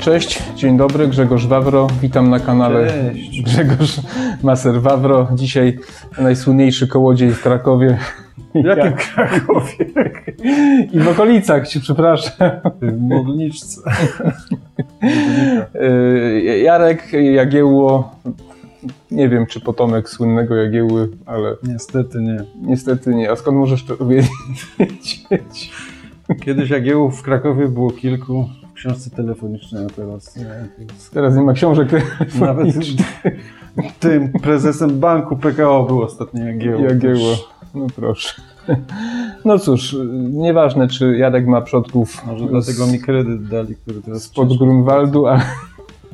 Cześć, dzień dobry, Grzegorz Wawro. Witam na kanale Cześć. Grzegorz Maser Wawro. Dzisiaj najsłynniejszy kołodziej w Krakowie W jakim Krakowie? i w okolicach, ci przepraszam. W Modlniczce. Yy, Jarek Jagiełło, nie wiem czy potomek słynnego Jagiełły, ale Niestety nie. niestety nie. A skąd możesz to wiedzieć? Kiedyś Jagiełów w Krakowie było kilku książce telefonicznej, a teraz nie. Teraz nie ma książek. Nawet tym prezesem banku PKO był ostatnio Jagiełło. Jagiełło. No proszę. No cóż, nieważne czy Jarek ma przodków Może dlatego mi kredyt dali, który teraz... spod Grunwaldu, ale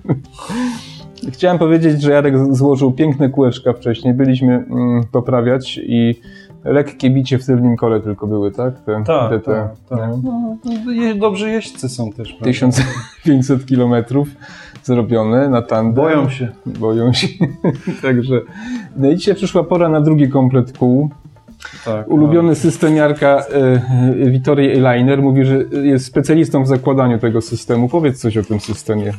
chciałem powiedzieć, że Jarek złożył piękne kółeczka wcześniej. Byliśmy mm, poprawiać i lekkie bicie w tylnym kole tylko były, tak? Te, Tak, te, te, tak, tak. no, je, dobrzy jeźdźcy są też. prawda? 1500 kilometrów zrobione na tandem. Boją się. Boją się. Także no i dzisiaj przyszła pora na drugi komplet kół. Tak, Ulubiony system Jarka y, Vittorii Airliner mówi, że jest specjalistą w zakładaniu tego systemu. Powiedz coś o tym systemie.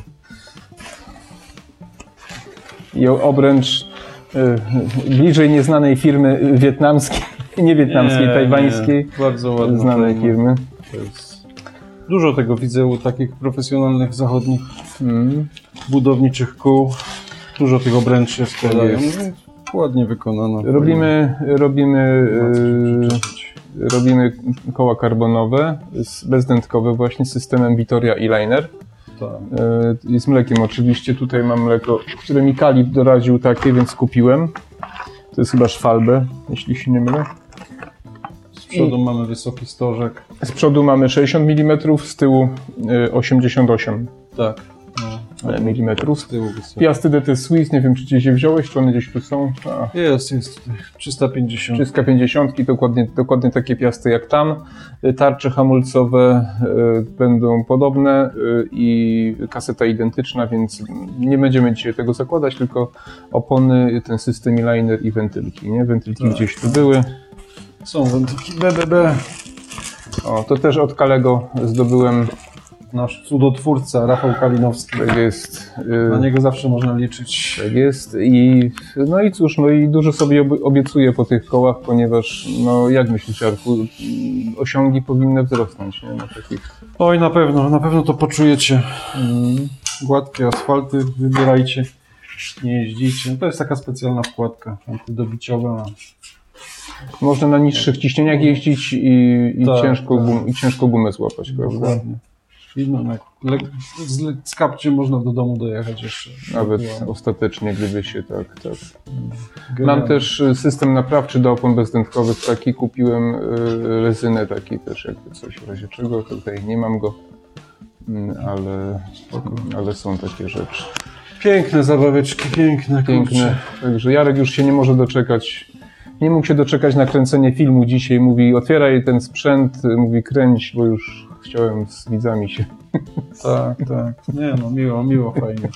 I obręcz y, bliżej nieznanej firmy wietnamskiej, nie wietnamskiej, Nie, tajwańskiej, nie. Bardzo ładna znanej firmy. To jest... Dużo tego widzę u takich profesjonalnych zachodnich Mm. budowniczych kół. Dużo tych obręczy składają. jest. No, Ładnie wykonano. Robimy, robimy, się y, przyczepić. robimy koła karbonowe, bezdętkowe właśnie z systemem Vittoria Airliner. Tak. E, I z mlekiem oczywiście. Tutaj mam mleko, które mi Kalib doradził takie, więc kupiłem. To jest chyba szwalbe, jeśli się nie mylę. Z przodu mamy wysoki stożek. Z przodu mamy 60 mm, z tyłu e, 88 Tak. No. mm. Z tyłu wysoki. Piasty DT Swiss, nie wiem czy gdzieś je wziąłeś, czy one gdzieś tu są. A, Jest, jest tutaj. 350. 350, dokładnie, dokładnie takie piasty jak tam. E, Tarcze hamulcowe e, będą podobne i kaseta identyczna, więc nie będziemy dzisiaj tego zakładać, tylko opony, ten system liner i wentylki. Nie? Wentylki Tak. gdzieś tu były. Są wędrówki BBB. O, to też od Kalego zdobyłem. Nasz cudotwórca Rafał Kalinowski. Tak jest. e, Na niego zawsze można liczyć. Tak jest i no i cóż, no i dużo sobie obiecuję po tych kołach, ponieważ no jak myślisz Jarku, mm, osiągi powinny wzrosnąć, nie? Na takich Oj, na pewno, na pewno to poczujecie. mm, Gładkie asfalty wybierajcie. Nie jeździcie. To jest taka specjalna wkładka antydobiciowa. Można na niższych ciśnieniach jeździć i, i, Tak, ciężko, tak. gum, i ciężko gumę złapać? Dokładnie. No, z, z kapciem można do domu dojechać jeszcze. Nawet Była ostatecznie, gdyby się tak, tak. Mam też y, system naprawczy do opon bezdętkowych, taki kupiłem y, rezynę taki też, jakby coś w razie czego, tutaj nie mam go, Mm, ale, ale są takie rzeczy. Piękne zabaweczki, piękne, Piękne. kurczę. Także Jarek już się nie może doczekać. Nie mógł się doczekać na kręcenie filmu dzisiaj. Mówi, otwieraj ten sprzęt, mówi, kręć, bo już chciałem z widzami się. Tak, tak. Nie no, miło, miło, fajnie.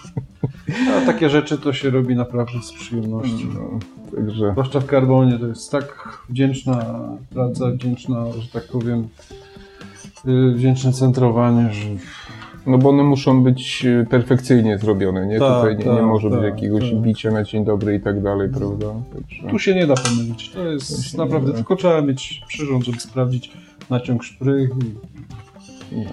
A takie rzeczy to się robi naprawdę z przyjemnością. No, także Zwłaszcza w karbonie to jest tak wdzięczna praca, wdzięczna, że tak powiem, yy, wdzięczne centrowanie, że No bo one muszą być e, perfekcyjnie zrobione, nie? Tak, Tutaj nie, nie tak, może być tak, jakiegoś bicia na dzień dobry i tak dalej, prawda? Także, tu się nie da pomylić. To jest naprawdę, tylko trzeba mieć przyrząd, żeby sprawdzić naciąg szprych. i-.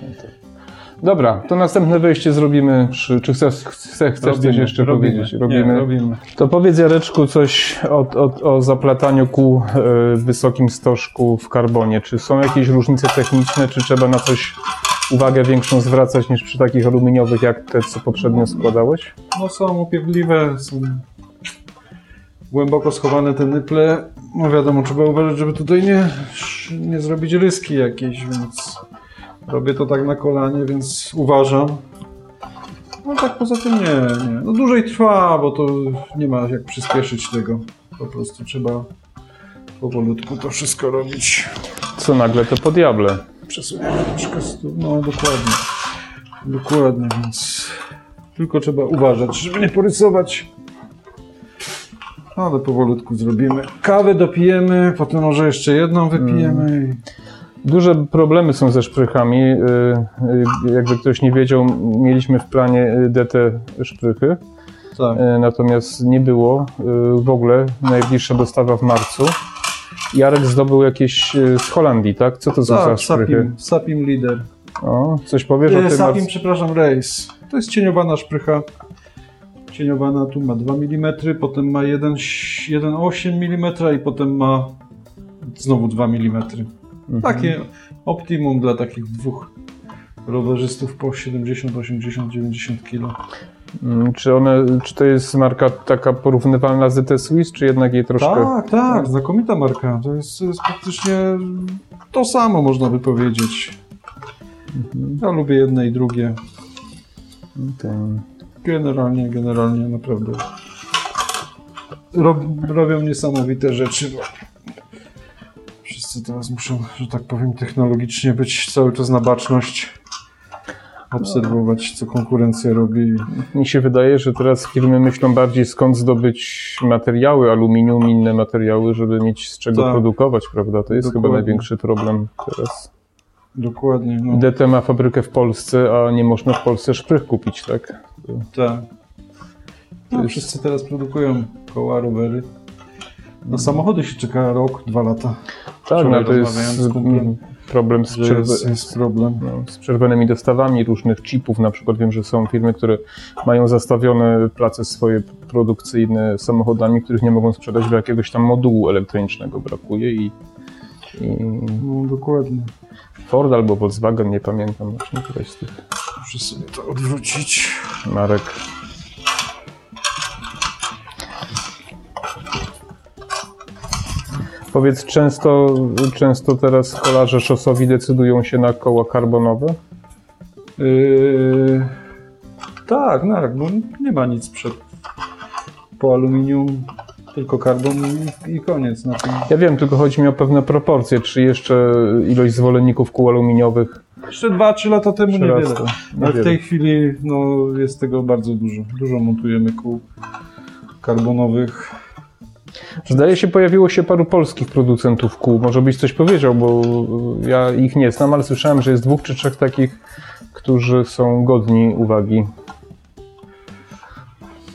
Dobra, to następne wejście zrobimy przy... Czy chcesz, chcesz, chcesz coś Robimy, jeszcze robimy. powiedzieć? Nie, robimy. To powiedz Jareczku coś o, o, o zaplataniu kół e, w wysokim stożku w karbonie. Czy są jakieś różnice techniczne, czy trzeba na coś uwagę większą zwracać niż przy takich aluminiowych, jak te, co poprzednio składałeś? No są upierdliwe, są głęboko schowane te nyple. No wiadomo, trzeba uważać, żeby tutaj nie, nie zrobić ryski jakiejś, więc robię to tak na kolanie, więc uważam. No tak poza tym nie, nie. No dłużej trwa, bo to nie ma jak przyspieszyć tego. Po prostu trzeba powolutku to wszystko robić. Co nagle to po diable. Przesuniemy troszkę stół. No dokładnie. Dokładnie, więc tylko trzeba uważać, żeby nie porysować. Ale powolutku zrobimy. Kawę dopijemy, potem może jeszcze jedną wypijemy. i Duże problemy są ze szprychami. Y, y, Jakby ktoś nie wiedział, mieliśmy w planie y, DT szprychy, Tak. natomiast nie było w ogóle. Najbliższa dostawa w marcu. Jarek zdobył jakieś y, z Holandii, tak? Co to są za Tak, szprychy? Sapim, Sapim Leader. O, coś powiesz o E, tym? Sapim, przepraszam, Race. To jest cieniowana szprycha. Cieniowana tu ma 2 mm, potem ma 1 1,8 mm i potem ma znowu 2 mm. Mhm. Takie optimum dla takich dwóch rowerzystów po 70, 80, 90 kg. Czy, one, czy to jest marka taka porównywalna z DT Swiss, czy jednak jej troszkę... Tak, tak, znakomita marka. To jest, jest praktycznie to samo, można by powiedzieć. Ja lubię jedne i drugie. Ten- Generalnie, generalnie naprawdę rob, robią niesamowite rzeczy. Wszyscy teraz muszą, że tak powiem, technologicznie być cały czas na baczność. Obserwować, co konkurencja robi. Mi się wydaje, że teraz firmy myślą bardziej skąd zdobyć materiały, aluminium, inne materiały, żeby mieć z czego Tak. produkować, prawda? To jest chyba Dokładnie. największy problem teraz. Dokładnie. No, DT ma fabrykę w Polsce, a nie można w Polsce szprych kupić, tak? tak. No, jest- wszyscy teraz produkują koła, rowery. Na samochody się czeka rok, dwa lata. Tak, no to jest z kumplem, problem z, przerwy, jest, jest problem. no, z przerwanymi dostawami różnych chipów. Na przykład wiem, że są firmy, które mają zastawione place swoje produkcyjne samochodami, których nie mogą sprzedać, bo jakiegoś tam modułu elektronicznego brakuje i, i No, dokładnie. Ford albo Volkswagen, nie pamiętam któreś z tych Muszę sobie to odwrócić. marek. Powiedz, często, często teraz kolarze szosowi decydują się na koła karbonowe? Yy, tak, no, tak, bo nie ma nic przed po aluminium, tylko karbon i, i koniec na tym. Ja wiem, tylko chodzi mi o pewne proporcje. Czy jeszcze ilość zwolenników kół aluminiowych Jeszcze 2-3 lata temu niewiele. przyrasta? Ale w tej chwili no, jest tego bardzo dużo. Dużo montujemy kół karbonowych. Zdaje się, pojawiło się paru polskich producentów kół. Może byś coś powiedział, bo ja ich nie znam, ale słyszałem, że jest dwóch czy trzech takich, którzy są godni uwagi.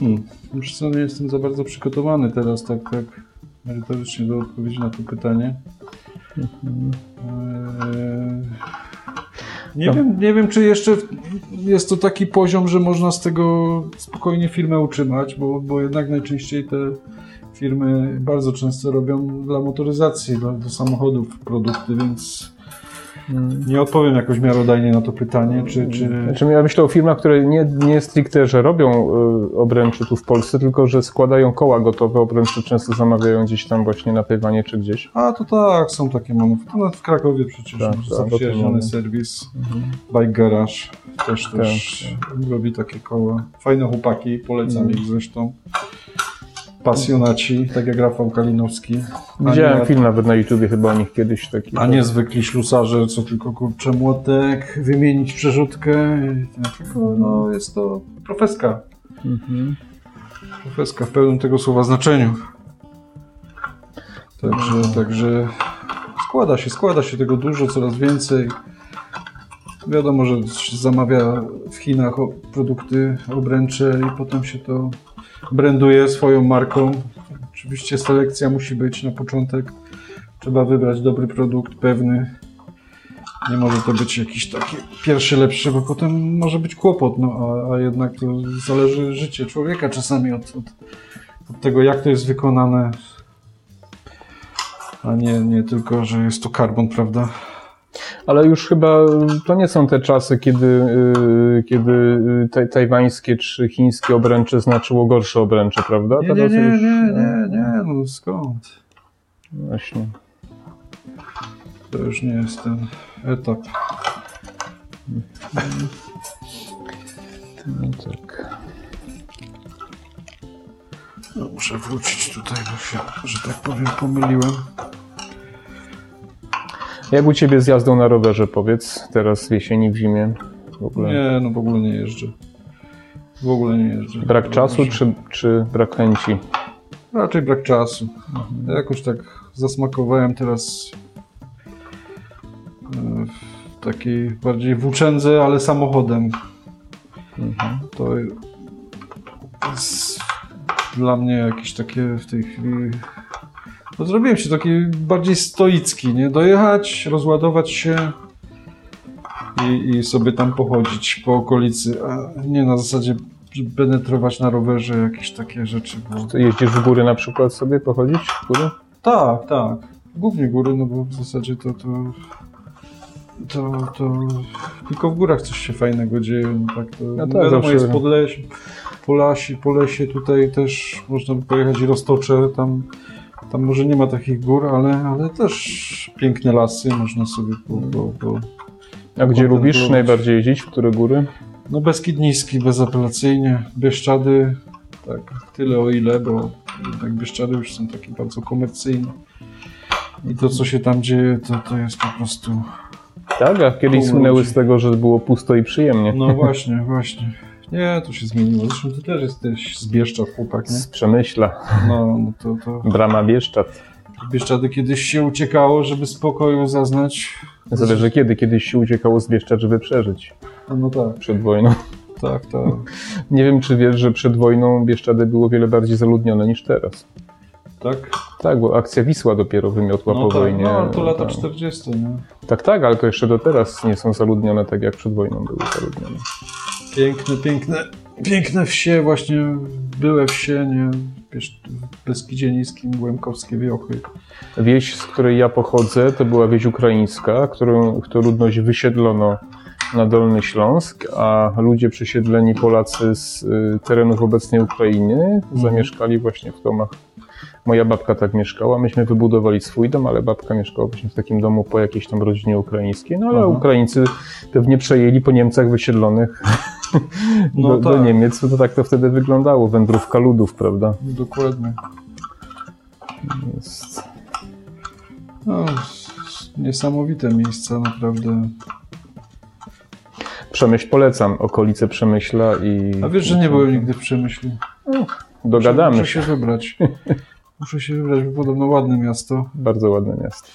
Hmm. Już nie jestem za bardzo przygotowany teraz tak, tak merytorycznie do odpowiedzi na to pytanie. Eee, Nie, No. wiem, nie wiem, czy jeszcze jest to taki poziom, że można z tego spokojnie firmę utrzymać, bo, bo jednak najczęściej te firmy bardzo często robią dla motoryzacji, dla, do samochodów produkty, więc nie odpowiem jakoś miarodajnie na to pytanie, czy... czy... Znaczy, ja myślę o firmach, które nie, nie stricte, że robią y, obręczy tu w Polsce, tylko że składają koła gotowe. Obręczy często zamawiają gdzieś tam właśnie na Tajwanie czy gdzieś. A to tak, są takie manufaktury. Nawet w Krakowie przecież Tak, tak, zaprzyjaźniony serwis. Bike Garage też, też robi takie koła. Fajne chłopaki, polecam Mhm. ich zresztą. Pasjonaci, tak jak Rafał Kalinowski. Widziałem nie- film nawet na YouTubie chyba o nich kiedyś taki. A nie zwykli ślusarze, co tylko kurczę młotek, wymienić przerzutkę. Tylko no, jest to profeska. Mhm. Profeska w pełnym tego słowa znaczeniu. Także, także składa się, składa się tego dużo, coraz więcej. Wiadomo, że się zamawia w Chinach produkty, obręcze i potem się to branduje swoją marką. Oczywiście selekcja musi być na początek. Trzeba wybrać dobry produkt, pewny. Nie może to być jakiś taki pierwszy lepszy, bo potem może być kłopot, no a, a jednak to zależy życie człowieka czasami od, od, od tego, jak to jest wykonane, a nie, nie tylko, że jest to karbon, prawda? Ale już chyba to nie są te czasy, kiedy, y, kiedy y, taj, tajwańskie czy chińskie obręcze znaczyło gorsze obręcze, prawda? Nie, nie, nie, już- nie, nie, nie, no skąd? Właśnie. To już nie jest ten etap. No tak. No, muszę wrócić tutaj, bo się, że tak powiem, pomyliłem. Jak u Ciebie z jazdą na rowerze, powiedz, teraz w jesieni, w zimie? W ogóle. Nie, no w ogóle nie jeżdżę. W ogóle nie jeżdżę. Brak czasu czy, czy brak chęci? Raczej brak czasu. Ja jakoś tak zasmakowałem teraz w takiej bardziej włóczędze, ale samochodem. Mhm. To jest dla mnie jakieś takie w tej chwili. No zrobiłem się taki bardziej stoicki, nie? Dojechać, rozładować się i, i sobie tam pochodzić po okolicy, a nie na zasadzie penetrować na rowerze jakieś takie rzeczy. Bo... To jeździsz w góry na przykład sobie pochodzić? W góry? Tak, tak. Głównie góry, no bo w zasadzie to, to, to, to tylko w górach coś się fajnego dzieje. No tak, to No tak, wiadomo, zawsze- jest podleś, po, lasi, po lesie tutaj też można by pojechać i roztocze, tam, tam może nie ma takich gór, ale, ale też piękne lasy, można sobie po, po, po A gdzie lubisz najbardziej jeździć? W które góry? No Beskid Niski, bezapelacyjnie. Bieszczady, tak, tyle o ile, bo jednak Bieszczady już są takie bardzo komercyjne. I to, co się tam dzieje, to, to jest po prostu... Tak, a kiedyś słynęły z tego, że było pusto i przyjemnie. No właśnie, właśnie. Nie, to się zmieniło. Zresztą ty też jesteś z Bieszczad, chłopak, nie? Z Przemyśla, No, no to, to brama Bieszczad. Bieszczady kiedyś się uciekało, żeby spokoju zaznać. Zależy kiedy. Kiedyś się uciekało z Bieszczad, żeby przeżyć No, no tak, przed wojną. tak, tak. Nie wiem, czy wiesz, że przed wojną Bieszczady było wiele bardziej zaludnione niż teraz. Tak? Tak, bo akcja Wisła dopiero wymiotła No po tak, wojnie. no to lata tak. 40, nie? tak, tak, ale to jeszcze do teraz nie są zaludnione tak, jak przed wojną były zaludnione. Piękne, piękne, piękne wsie, właśnie były wsie, nie? Wiesz, w Beskidzie Niskim, Łemkowskie Wiochy. Wieś, z której ja pochodzę, to była wieś ukraińska, którą, którą ludność wysiedlono na Dolny Śląsk, a ludzie przesiedleni Polacy z y, terenów obecnej Ukrainy zamieszkali właśnie w domach. Moja babka tak mieszkała, myśmy wybudowali swój dom, ale babka mieszkała właśnie w takim domu po jakiejś tam rodzinie ukraińskiej, no ale Aha. Ukraińcy pewnie przejęli po Niemcach wysiedlonych No do, do tak. Niemiec, to tak to wtedy wyglądało, wędrówka ludów, prawda? Dokładnie. Jest... No, niesamowite miejsca, naprawdę. Przemyśl polecam, okolice Przemyśla i... A wiesz, że nie byłem nigdy w Przemyślu? Dogadamy Muszę się. się wybrać. Muszę się wybrać, bo podobno ładne miasto. Bardzo ładne miasto.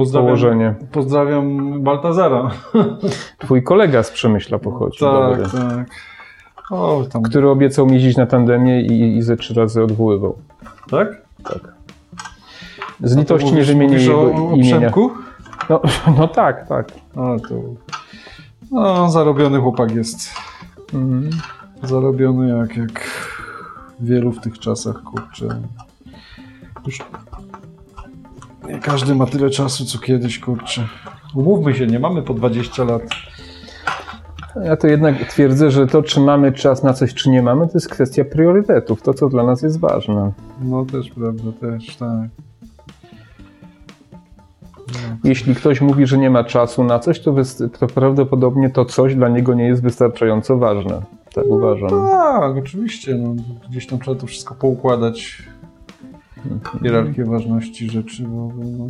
Pozdrawiam, Położenie. pozdrawiam Baltazara. Twój kolega z Przemyśla pochodzi, Tak, dobry, tak. O, tam. który obiecał mi jeździć na tandemie i, i ze trzy razy odwoływał. Tak? Tak. Z litości nie wymienię jego o, o imienia. Przemku? No, no tak, tak. A, to... No, zarobiony chłopak jest. Mhm. Zarobiony jak, jak wielu w tych czasach, kurczę. Już nie każdy ma tyle czasu, co kiedyś, kurczę. Umówmy się, nie mamy po 20 lat. Ja to jednak twierdzę, że to, czy mamy czas na coś, czy nie mamy, to jest kwestia priorytetów. To, co dla nas jest ważne. No też, prawda, też, tak. Jeśli ktoś mówi, że nie ma czasu na coś, to, to prawdopodobnie to coś dla niego nie jest wystarczająco ważne. Tak uważam. Tak, oczywiście, no, gdzieś tam trzeba to wszystko poukładać. Hierarchię ważności rzeczy, bo, no,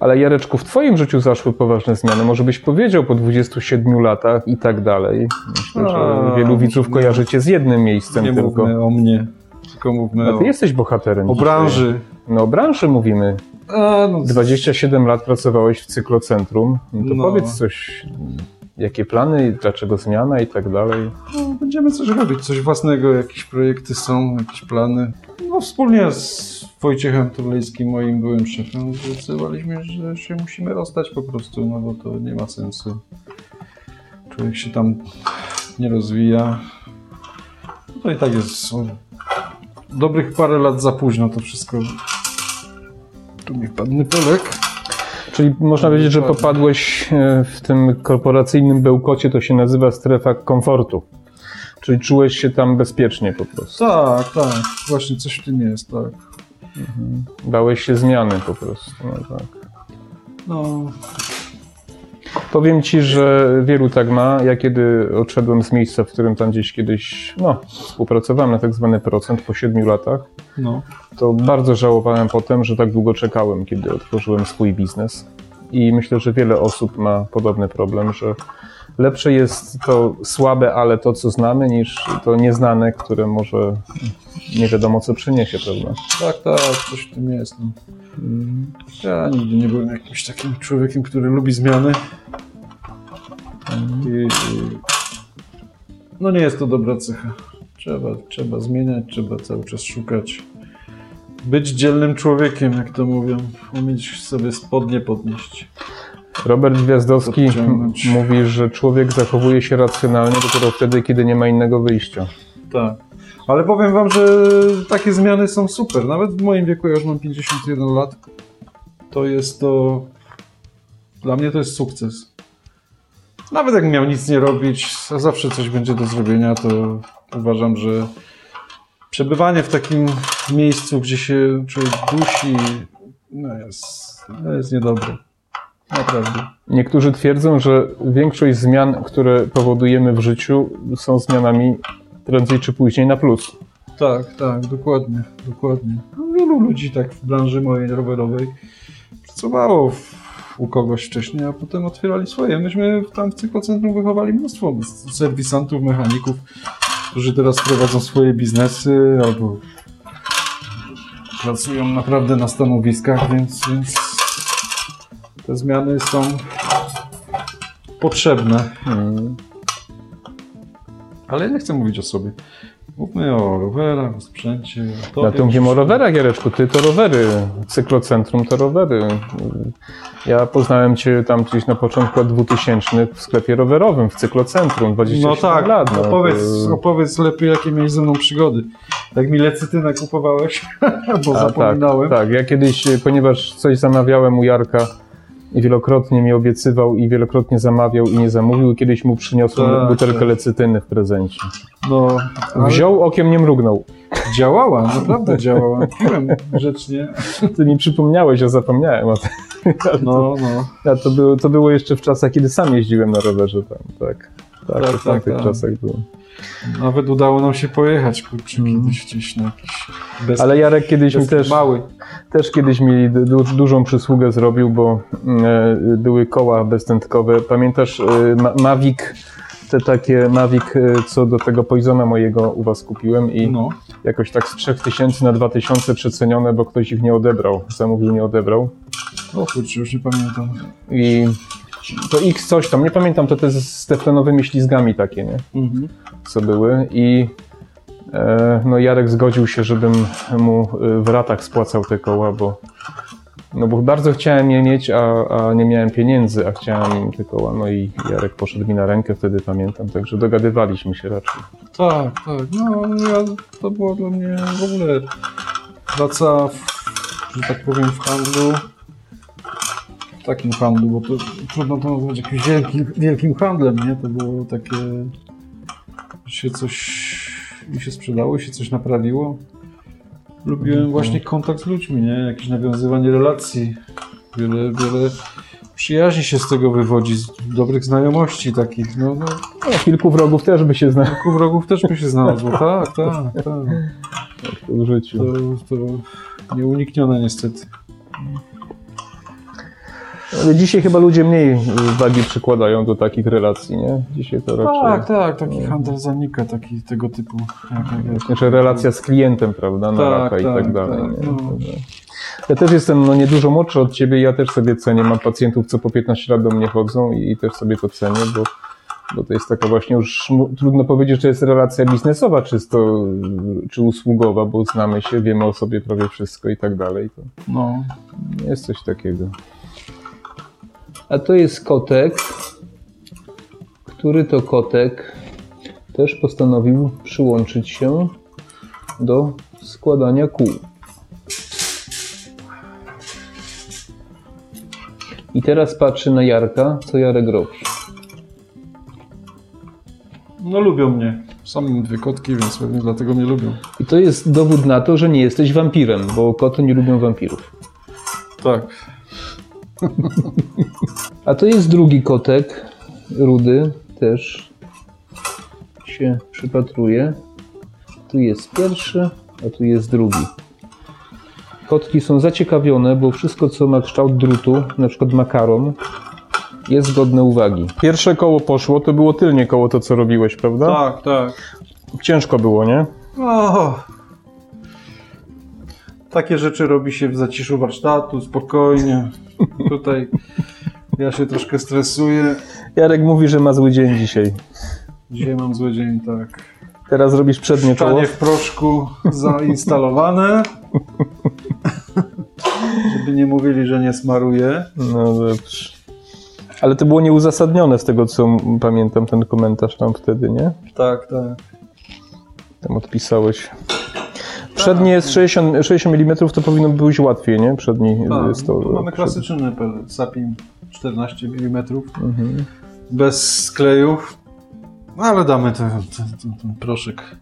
Ale Jareczku, w Twoim życiu zaszły poważne zmiany. Może byś powiedział po 27 latach i tak dalej. Myślę, że wielu widzów nie. kojarzy Cię z jednym miejscem nie tylko. mówmy o mnie, tylko mówmy A o, Ty jesteś bohaterem. o dzisiaj. branży. No o branży mówimy. A, no, 27 lat pracowałeś w cyklocentrum. No to No. powiedz coś, jakie plany, dlaczego zmiana i tak dalej. No, będziemy coś robić, coś własnego, jakieś projekty są, jakieś plany. No wspólnie z Wojciechem Turlejskim, moim byłym szefem, zdecydowaliśmy, że się musimy rozstać po prostu, no bo to nie ma sensu. Człowiek się tam nie rozwija. No to i tak jest o, dobrych parę lat za późno to wszystko. Tu mi wpadny Polek. Czyli można powiedzieć, że popadłeś e, w tym korporacyjnym bełkocie, to się nazywa strefa komfortu. Czyli czułeś się tam bezpiecznie po prostu. Tak, tak, właśnie coś w tym jest, tak. Bałeś się zmiany po prostu. No tak. No, Powiem ci, że wielu tak ma. Ja kiedy odszedłem z miejsca, w którym tam gdzieś kiedyś no, współpracowałem na tak zwany procent po siedmiu latach, no. to bardzo żałowałem potem, że tak długo czekałem, kiedy otworzyłem swój biznes. I myślę, że wiele osób ma podobny problem, że lepsze jest to słabe, ale to, co znamy, niż to nieznane, które może nie wiadomo, co przyniesie, prawda? Tak, tak, coś w tym jest. No. Ja nigdy nie byłem jakimś takim człowiekiem, który lubi zmiany. I, no nie jest to dobra cecha. Trzeba, trzeba zmieniać, trzeba cały czas szukać. Być dzielnym człowiekiem, jak to mówią. Umieć sobie spodnie podnieść. Robert Gwiazdowski Podciągnąć. mówi, że człowiek zachowuje się racjonalnie dopiero wtedy, kiedy nie ma innego wyjścia. Tak. Ale powiem wam, że takie zmiany są super. Nawet w moim wieku, ja już mam 51 lat, to jest to... Dla mnie to jest sukces. Nawet jak miał nic nie robić, a zawsze coś będzie do zrobienia, to uważam, że przebywanie w takim miejscu, gdzie się człowiek dusi, no jest, no jest niedobre. Naprawdę. Niektórzy twierdzą, że większość zmian, które powodujemy w życiu, są zmianami prędzej czy później na plus. Tak, tak, dokładnie, dokładnie. No, Wielu ludzi tak w branży mojej rowerowej pracowało u kogoś wcześniej, a potem otwierali swoje. Myśmy tam w cyklocentrum wychowali mnóstwo serwisantów, mechaników, którzy teraz prowadzą swoje biznesy albo pracują naprawdę na stanowiskach, więc, więc te zmiany są potrzebne. Ale ja nie chcę mówić o sobie. Mówmy o rowerach, o sprzęcie. O Ja tu mówimy o rowerach, Jareczku. Ty to rowery. Cyklocentrum to rowery. Ja poznałem Cię tam gdzieś na początku lat 2000 w sklepie rowerowym, w cyklocentrum, 27 No tak, lat. No, opowiedz, opowiedz lepiej, jakie miałeś ze mną przygody. Jak mi lecytynę kupowałeś, bo A, zapominałem. Tak, tak, ja kiedyś, ponieważ coś zamawiałem u Jarka wielokrotnie mi obiecywał i wielokrotnie zamawiał i nie zamówił, kiedyś mu przyniosłem Tak, butelkę tak. lecytyny w prezencie. No, Wziął, okiem nie mrugnął. działała, naprawdę działała. Piłem grzecznie. Ty mi przypomniałeś, ja zapomniałem o tym. No, no. A to, było, to było jeszcze w czasach, kiedy sam jeździłem na rowerze tam, tak. Tak, Tak, w tak, tamtych tak. czasach było. Nawet udało nam się pojechać, kurczę, kiedyś gdzieś na jakiś... Bez, Ale Jarek kiedyś mi też, mały. też kiedyś mi du, dużą przysługę zrobił, bo e, były koła beztętkowe. Pamiętasz e, Ma- te takie Mavic, e, co do tego Poisona mojego u was kupiłem i No. jakoś tak z 3000 na 2000 przecenione, bo ktoś ich nie odebrał. Zamówił, nie odebrał. O kurczę, już nie pamiętam. I to X coś tam, nie pamiętam, to te z teflonowymi ślizgami takie, nie? Mhm. co były i e, no Jarek zgodził się, żebym mu e, w ratach spłacał te koła, bo no bo bardzo chciałem je mieć, a, a nie miałem pieniędzy, a chciałem te koła, no i Jarek poszedł mi na rękę, wtedy pamiętam, także dogadywaliśmy się raczej. Tak, tak. No, ja, to było dla mnie w ogóle praca, w, że tak powiem, w handlu. Takim handlu, bo to trudno to nazwać jakimś wielkim, wielkim handlem, nie? To było takie, że się coś mi się sprzedało, się coś naprawiło. Lubiłem właśnie kontakt z ludźmi, nie? Jakieś nawiązywanie relacji. Wiele, wiele przyjaźni się z tego wywodzi, z dobrych znajomości takich. No, no, No, kilku wrogów też by się znalazło Kilku wrogów też by się znalazło. Tak, tak, tak. w życiu. To, to nieuniknione niestety. Ale dzisiaj chyba ludzie mniej wagi przykładają do takich relacji, nie? Dzisiaj to raczej... Tak, tak, taki handel zanika, taki tego typu. Jak. Znaczy relacja z klientem, prawda, na Tak, raka i tak tak, dalej. tak, no. Ja też jestem no, niedużo młodszy od ciebie, ja też sobie cenię. Mam pacjentów, co po 15 lat do mnie chodzą i, i też sobie to cenię, bo, bo to jest taka właśnie już trudno powiedzieć, to jest relacja biznesowa czysto, czy usługowa, bo znamy się, wiemy o sobie prawie wszystko i tak dalej. To No. jest coś takiego. A to jest kotek, który to kotek też postanowił przyłączyć się do składania kół. I teraz patrzy na Jarka, co Jarek robi. no lubią mnie. Sam mam dwie kotki, więc pewnie dlatego mnie lubią. I to jest dowód na to, że nie jesteś wampirem, bo koty nie lubią wampirów. Tak. A to jest drugi kotek, rudy, też się przypatruje. Tu jest pierwszy, a tu jest drugi. Kotki są zaciekawione, bo wszystko, co ma kształt drutu, na przykład makaron, Jest godne uwagi. Pierwsze koło poszło, to było tylnie koło to, co robiłeś, prawda? Tak, tak. Ciężko było, nie? O, takie rzeczy robi się w zaciszu warsztatu, spokojnie. Tutaj ja się troszkę stresuję. Jarek mówi, że ma zły dzień dzisiaj. Dzisiaj mam zły dzień, tak. Teraz robisz przednie koło. Szczanie w proszku zainstalowane. Żeby nie mówili, że nie smaruję. No dobrze. Ale to było nieuzasadnione z tego, co pamiętam, ten komentarz tam wtedy, nie? Tak, tak. Tam odpisałeś. Przednie jest 60, 60 mm, to powinno być łatwiej, nie? Przedni tak. jest to. Mamy klasyczny nepel Sapin 14 mm. Bez sklejów. No, ale damy ten, ten, ten, ten proszek.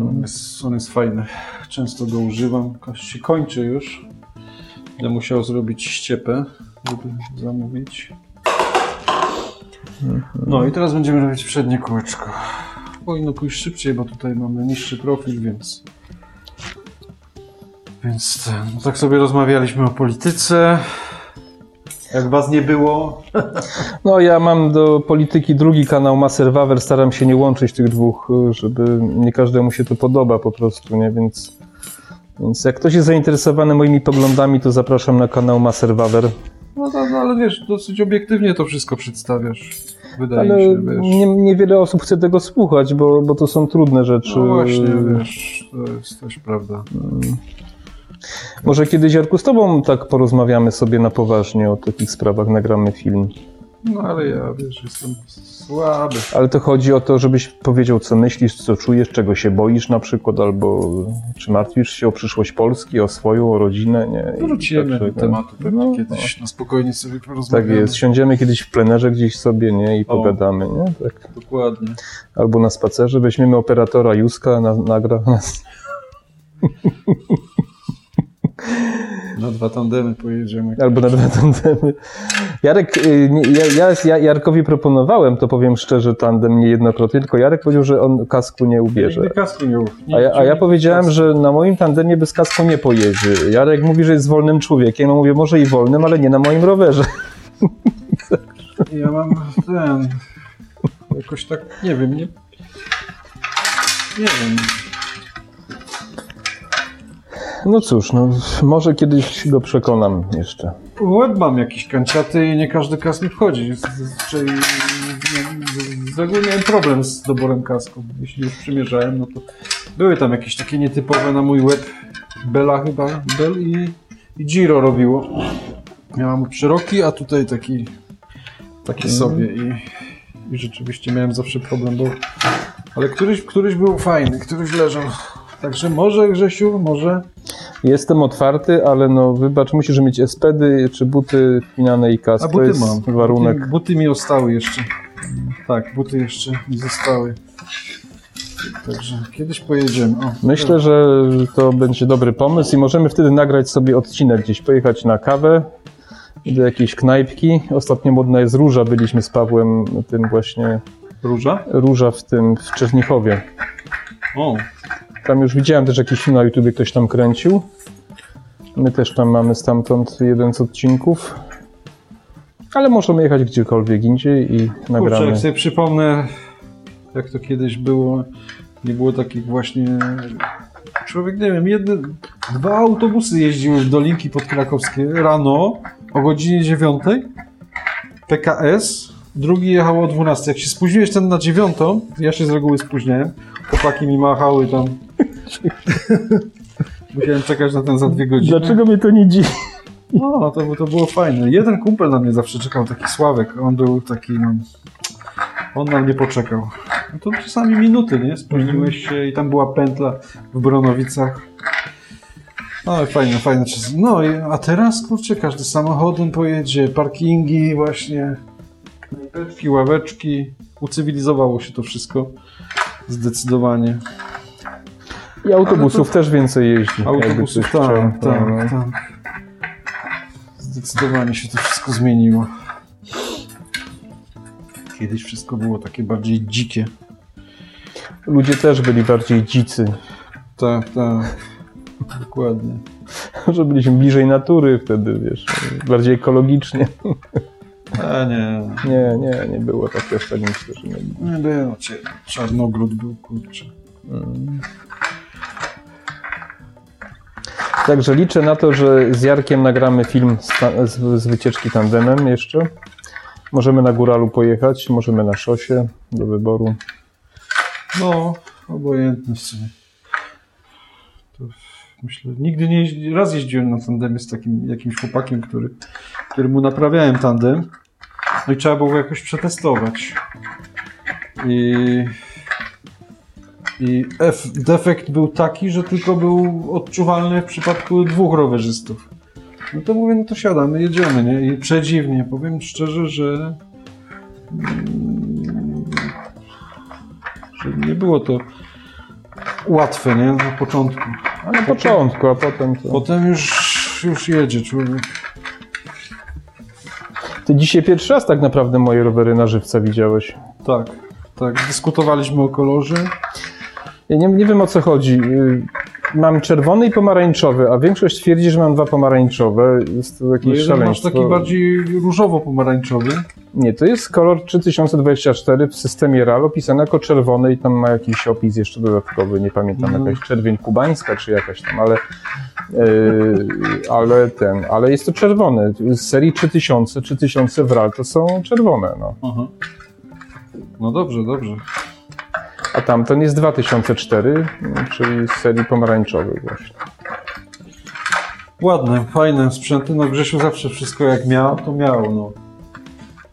On, jest, on jest fajny. Często go używam. Kość się kończy już. Będę musiał zrobić ściepę, żeby zamówić. No i teraz będziemy robić przednie kółeczko. Powinno pójść szybciej, bo tutaj mamy niższy profil, więc... Więc ten, tak sobie rozmawialiśmy o polityce. Jak was nie było, No ja mam do polityki drugi kanał Maser Wawer, staram się nie łączyć tych dwóch, żeby nie każdemu się to podoba po prostu, nie? Więc, więc jak ktoś jest zainteresowany moimi poglądami, to zapraszam na kanał Maser Wawer. No, no, no ale wiesz, dosyć obiektywnie to wszystko przedstawiasz. Wydaje Ale mi się, wiesz. nie, niewiele osób chce tego słuchać, bo, bo to są trudne rzeczy. No właśnie, wiesz, to jest też prawda. Może kiedyś, Jarku, z tobą tak porozmawiamy sobie na poważnie o takich sprawach, nagramy film. No ale ja, wiesz, jestem słaby. Ale to chodzi o to, żebyś powiedział, co myślisz, co czujesz, czego się boisz na przykład, albo czy martwisz się o przyszłość Polski, o swoją, o rodzinę, nie? Wrócimy tak, do tematu pewnie no, kiedyś, na spokojnie sobie Tak porozmawiamy. jest, siądziemy kiedyś w plenerze gdzieś sobie, nie, i pogadamy, nie? Tak. Dokładnie. Albo na spacerze, weźmiemy operatora Juska, na, nagra nas. Na dwa tandemy pojedziemy. Albo na dwa tandemy. Jarek, y, nie, ja, ja, ja Jarkowi proponowałem, to powiem szczerze, tandem niejednokrotnie, tylko Jarek powiedział, że on kasku nie ubierze. Nigdy kasku nie uf. A ja, a ja powiedziałem, że na moim tandemie bez kasku nie pojedzie. Jarek mówi, że jest wolnym człowiekiem. Ja mówię, może i wolnym, ale nie na moim rowerze. Ja mam ten... Jakoś tak, nie wiem, nie... Nie wiem. No cóż, no, może kiedyś go przekonam jeszcze. Łeb mam jakieś kanciaty i nie każdy kask mi wchodzi. Zazwyczaj no, z reguły miałem problem z doborem kasku. Jeśli już przymierzałem, no to były tam jakieś takie nietypowe na mój łeb. Bella chyba, Bell i, i Giro robiło. Ja mam szeroki, a tutaj taki, taki sobie i, i rzeczywiście miałem zawsze problem, bo ale któryś, któryś był fajny, któryś leżał. Także może Grzesiu, może Jestem otwarty, ale no wybacz, musisz mieć espedy czy buty wpinane i kask. A to buty jest mam. warunek. Buty, buty mi zostały jeszcze. Tak, buty jeszcze mi zostały. Także kiedyś pojedziemy. O, Myślę, że to będzie dobry pomysł i możemy wtedy nagrać sobie odcinek gdzieś, pojechać na kawę do jakiejś knajpki. Ostatnio modna jest róża, byliśmy z Pawłem tym właśnie, Róża? róża w tym, w Czernichowie. O, Tam już widziałem też jakiś film na YouTubie, ktoś tam kręcił. My też tam mamy stamtąd jeden z odcinków. Ale możemy jechać gdziekolwiek indziej i kurczę, nagramy. jak sobie przypomnę, jak to kiedyś było, nie było takich właśnie... Człowiek, nie wiem, jedne, dwa autobusy jeździły w Dolinki Podkrakowskie rano o godzinie 9. PKS, drugi jechał o 12. Jak się spóźniłeś ten na 9, ja się z reguły spóźniałem, chłopaki mi machały tam. Musiałem czekać na ten za dwie godziny. Dlaczego mnie to nie dziwi? No, to, to było fajne. Jeden kumpel na mnie zawsze czekał, taki Sławek. On był taki, no... On na mnie poczekał. No to czasami minuty, nie? Spóźniłeś się i tam była pętla w Bronowicach. No, fajne, fajne czasy. No, i- a teraz, kurczę, każdy samochodem pojedzie, parkingi właśnie, knajpeczki, ławeczki. Ucywilizowało się to wszystko. Zdecydowanie. I autobusów też więcej jeździ. Autobusów, chciał. tak, tak, No. tak. Zdecydowanie się to wszystko zmieniło. Kiedyś wszystko było takie bardziej dzikie. Ludzie też byli bardziej dzicy. Tak, tak. Dokładnie. Że byliśmy bliżej natury wtedy, wiesz, bardziej ekologicznie. E, nie, Nie, nie, nie było tak myślę, że nie było. nie było. Czarnogród był, kurczę. Także liczę na to, że z Jarkiem nagramy film z, z, z wycieczki tandemem jeszcze. Możemy na góralu pojechać, możemy na szosie do wyboru. No, obojętne w sumie. To myślę, nigdy nie raz jeździłem na tandemie z takim jakimś chłopakiem, który, któremu naprawiałem tandem. No i trzeba było go jakoś przetestować. I, i F, defekt był taki, że tylko był odczuwalny w przypadku dwóch rowerzystów. No to mówię, no to siadamy, jedziemy, nie? I przedziwnie, powiem szczerze, że że nie było to łatwe, nie? Na początku. A na początku, a potem to... Potem już, już jedzie człowiek. Ty dzisiaj pierwszy raz tak naprawdę moje rowery na żywca widziałeś. Tak, tak. Dyskutowaliśmy o kolorze. Ja nie, nie wiem o co chodzi. Y, Mam czerwony i pomarańczowy, a większość twierdzi, że mam dwa pomarańczowe. Jest to No jakieś masz szaleństwo. taki bardziej różowo-pomarańczowy. Nie, to jest kolor 3024 w systemie RAL opisany jako czerwony i tam ma jakiś opis jeszcze dodatkowy, nie pamiętam, Mhm. jakaś czerwień kubańska czy jakaś tam, ale, ale ten, ale jest to czerwony. Z serii 3000, 3000 w RAL to są czerwone, no. Aha. No dobrze, dobrze. A tamten jest 2004, czyli z serii pomarańczowych właśnie. Ładne, fajne sprzęty. No Grzesiu zawsze wszystko jak miał, to miał, no.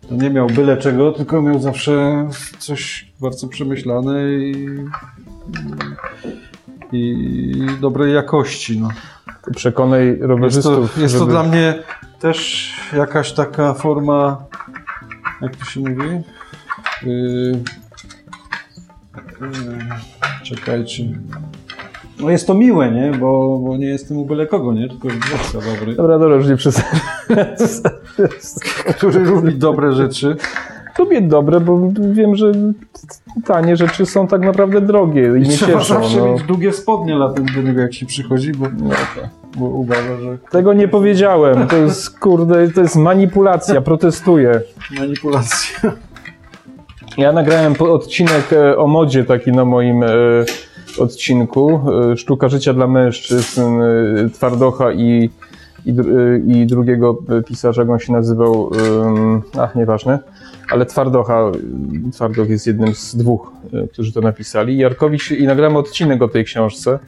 To nie miał byle czego, tylko miał zawsze coś bardzo przemyślane i, i dobrej jakości, no. To Przekonaj Jest to, rowerzystów, jest to żeby- dla mnie też jakaś taka forma, jak to się mówi? Yy, yy, czekajcie. No jest to miłe, nie? Bo, bo nie jestem u byle kogo, nie? Tylko władca dobry, Dobra, dobra, już nie przesadzaj. który lubi dobre rzeczy. Lubię dobre, bo wiem, że tanie rzeczy są tak naprawdę drogie i, I nie trzeba cieszą. zawsze No. mieć długie spodnie latem do niego, jak się przychodzi, bo, No to- bo uważa, że Tego nie powiedziałem. To jest, kurde, to jest manipulacja. Protestuję. manipulacja. Ja nagrałem odcinek e, o modzie taki na moim e, odcinku. e, Sztuka życia dla mężczyzn, Twardocha i, i, i drugiego pisarza, jak on się nazywał, ach, nieważne. Ale Twardocha, Twardoch jest jednym z dwóch, e, którzy to napisali. Jarkowi się, i nagrałem odcinek o tej książce.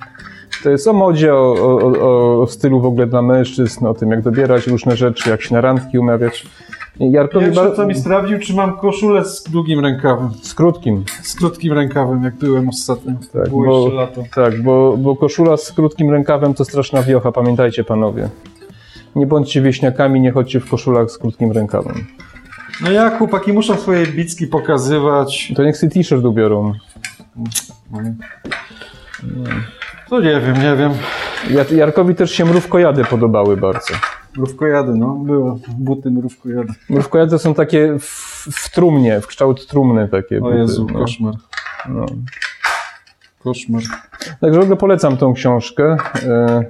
To jest o modzie, o, o, o, stylu w ogóle dla mężczyzn, o tym, jak dobierać różne rzeczy, jak się na randki umawiać. Jarkowi Pierwsze, co mi sprawdził, czy mam koszulę z długim rękawem. z krótkim. Z krótkim rękawem, jak byłem ostatnio. Tak, Było bo- jeszcze lato. Tak, bo, bo koszula z krótkim rękawem to straszna wiocha, pamiętajcie panowie. Nie bądźcie wieśniakami, nie chodźcie w koszulach z krótkim rękawem. No jak chłopaki muszą swoje bicki pokazywać. To niech sobie t-shirt ubiorą. To nie wiem, nie wiem. Jar- Jarkowi też się mrówkojady podobały bardzo. Mrówkojady, no. Było. Buty mrówkojady. Mrówkojady są takie w, w trumnie, w kształt trumny takie. O buty, Jezu, no. koszmar. No. Koszmar. Także w ogóle polecam tą książkę. E,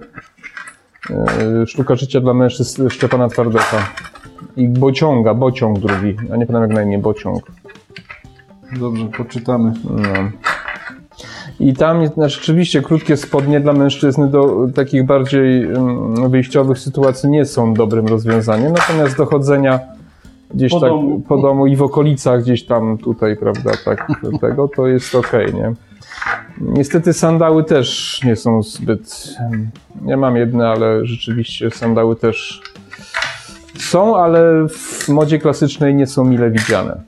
Sztuka życia dla mężczyzn Szczepana Twardocha. I Bociąga, Bociąg drugi. A nie pamiętam jak na imię, Bociąg. Dobrze, poczytamy. No. I tam znaczy, rzeczywiście krótkie spodnie dla mężczyzny do takich bardziej mm, wyjściowych sytuacji nie są dobrym rozwiązaniem, natomiast dochodzenia gdzieś Po tak domu. po domu i w okolicach gdzieś tam tutaj, prawda, tak tego, to jest okej, nie? Niestety sandały też nie są zbyt... Ja mam jedne, ale rzeczywiście sandały też są, ale w modzie klasycznej nie są mile widziane.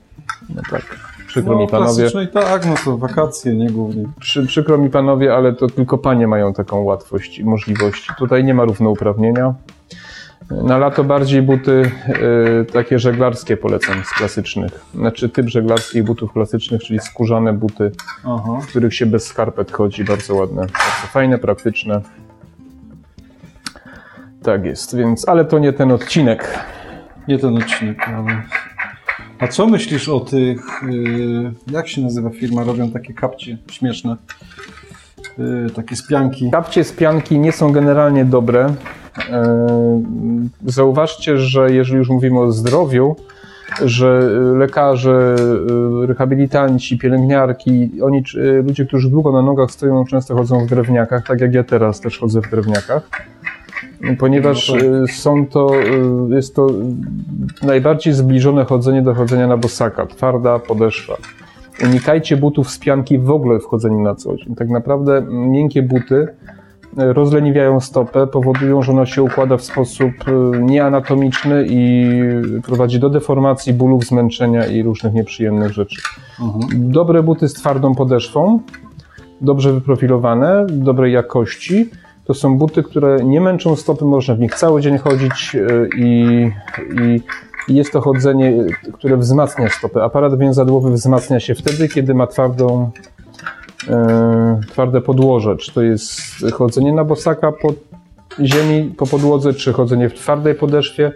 No tak. Przykro No, mi panowie. klasycznej tak, no to wakacje, nie głównie. Przy, przykro mi panowie, ale to tylko panie mają taką łatwość i możliwości. Tutaj nie ma równouprawnienia. Na lato bardziej buty y, takie żeglarskie polecam z klasycznych. Znaczy typ żeglarskich butów klasycznych, czyli skórzane buty, Aha. w których się bez skarpet chodzi, bardzo ładne. Bardzo fajne, praktyczne. Tak jest, więc, ale to nie ten odcinek. Nie ten odcinek, ale... A co myślisz o tych... Yy, jak się nazywa firma? Robią takie kapcie śmieszne. Yy, takie spianki. Kapcie z pianki nie są generalnie dobre. E, Zauważcie, że jeżeli już mówimy o zdrowiu, że lekarze, y, rehabilitanci, pielęgniarki, oni, y, ludzie, którzy długo na nogach stoją, często chodzą w drewniakach, tak jak ja teraz też chodzę w drewniakach. Ponieważ No tak. y, są to, y, jest to najbardziej zbliżone chodzenie do chodzenia na bosaka, twarda podeszwa. Unikajcie butów z pianki w ogóle w chodzeniu na co dzień. Tak naprawdę miękkie buty y, rozleniwiają stopę, powodują, że ona się układa w sposób y, nieanatomiczny i prowadzi do deformacji, bólów, zmęczenia i różnych nieprzyjemnych rzeczy. Mhm. Dobre buty z twardą podeszwą, dobrze wyprofilowane, dobrej jakości. To są buty, które nie męczą stopy, można w nich cały dzień chodzić y, i, i, i jest to chodzenie, które wzmacnia stopę. Aparat więzadłowy wzmacnia się wtedy, kiedy ma twardą, e, twarde podłoże. Czy to jest chodzenie na bosaka po ziemi, po podłodze, czy chodzenie w twardej podeszwie,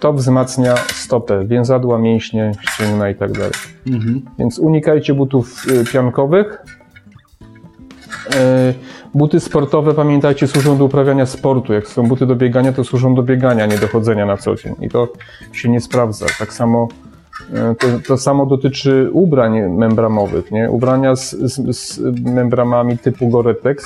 to wzmacnia stopę, więzadła, mięśnie, ścięgna i tak dalej. Mhm. Więc unikajcie butów y, piankowych. E, Buty sportowe, pamiętajcie, służą do uprawiania sportu. Jak są buty do biegania, to służą do biegania, nie do chodzenia na co dzień. I to się nie sprawdza. Tak samo e, to, to samo dotyczy ubrań membramowych. Nie? Ubrania z, z, z membramami typu Gore-Tex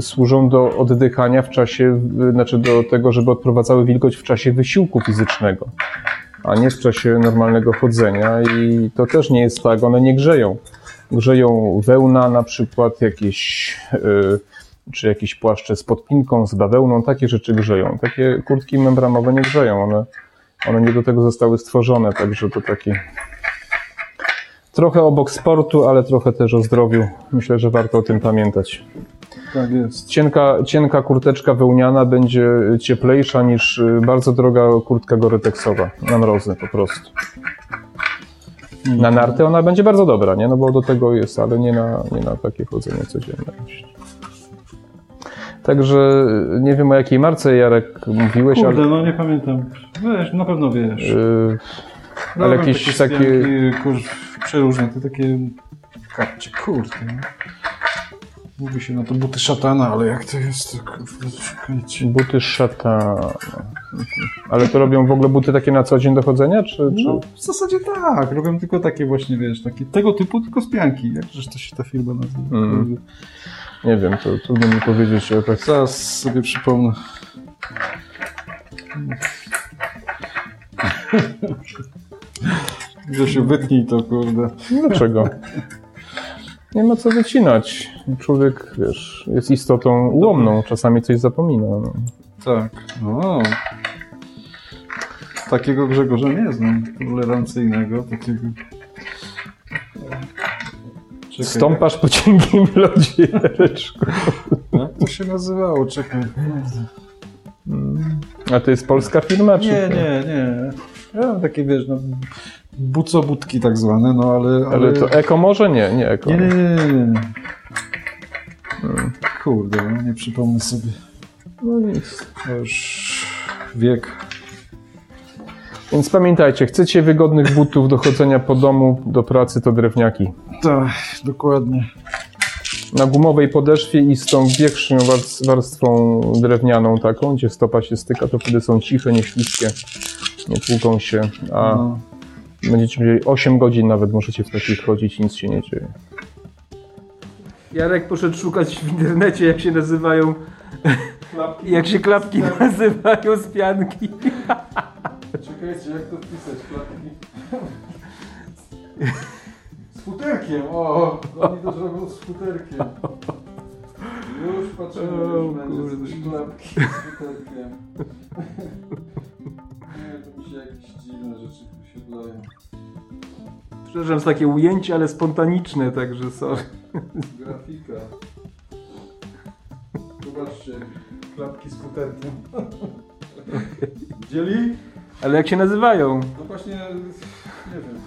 służą do oddychania w czasie, znaczy do tego, żeby odprowadzały wilgoć w czasie wysiłku fizycznego, a nie w czasie normalnego chodzenia i to też nie jest tak, one nie grzeją. Grzeją wełna na przykład, jakieś, yy, czy jakieś płaszcze z podpinką, z bawełną, takie rzeczy grzeją. Takie kurtki membramowe nie grzeją, one, one nie do tego zostały stworzone, także to taki trochę obok sportu, ale trochę też o zdrowiu. Myślę, że warto o tym pamiętać. Tak jest. Cienka, cienka kurteczka wełniana będzie cieplejsza niż y, bardzo droga kurtka goretexowa na mrozy po prostu. Na narty ona będzie bardzo dobra, nie? No bo do tego jest, ale nie na, nie na takie chodzenie codzienne. Także nie wiem o jakiej marce Jarek mówiłeś, Kurde, ale no nie pamiętam. Wiesz, na pewno wiesz. y, ale jakieś takie... takie- spianki, Kur, przeróżne, te takie kapcie, kurde. Mówi się na to buty szatana, ale jak to jest, buty szata. Ale to robią w ogóle buty takie na co dzień do chodzenia, czy, czy... No, w zasadzie tak, robią tylko takie właśnie, wiesz, takie, tego typu, tylko spianki. Jakżeż to się ta firma nazywa? Mm. Nie wiem, to trudno mi powiedzieć tak Zaraz sobie przypomnę. Grzesiu, wytnij to, kurde. Dlaczego? Nie ma co wycinać. Człowiek, wiesz, jest istotą ułomną, czasami coś zapomina. No. Tak. O. Takiego Grzegorza nie znam. Tolerancyjnego, takiego. Czekaj, Stąpasz po cienkim lodzie. Jak to się nazywało? Czekaj. A to jest polska firma, czy Nie, nie, nie. Ja mam takie, wiesz, no, bucobudki tak zwane, no ale... Ale to eko może? Nie, nie eko. Nie, nie, nie. nie. Kurde, no, nie przypomnę sobie. No nic. Już wiek. Więc pamiętajcie, chcecie wygodnych butów do chodzenia po domu, do pracy, to drewniaki. Tak, dokładnie. Na gumowej podeszwie i z tą większą warstw- warstwą drewnianą taką, gdzie stopa się styka, to wtedy są ciche, nieśliskie, nie tłuką się, a No. będziecie mieli 8 godzin nawet możecie w takich chodzić i nic się nie dzieje. Jarek poszedł szukać w internecie, jak się nazywają. Jak się klapki nazywają z pianki. Czekajcie, jak to wpisać? Klapki. Z futerkiem, o! Oni to zrobią z futerkiem. Już patrzymy, O, już będzie kurde. coś klapki z futerkiem. Nie, to mi się jakieś dziwne rzeczy tu się wydają. Przepraszam, jest takie ujęcie, ale spontaniczne, także sorry. Grafika. Zobaczcie, klapki z futerkiem. Dzieli? Ale jak się nazywają? No właśnie, nie wiem.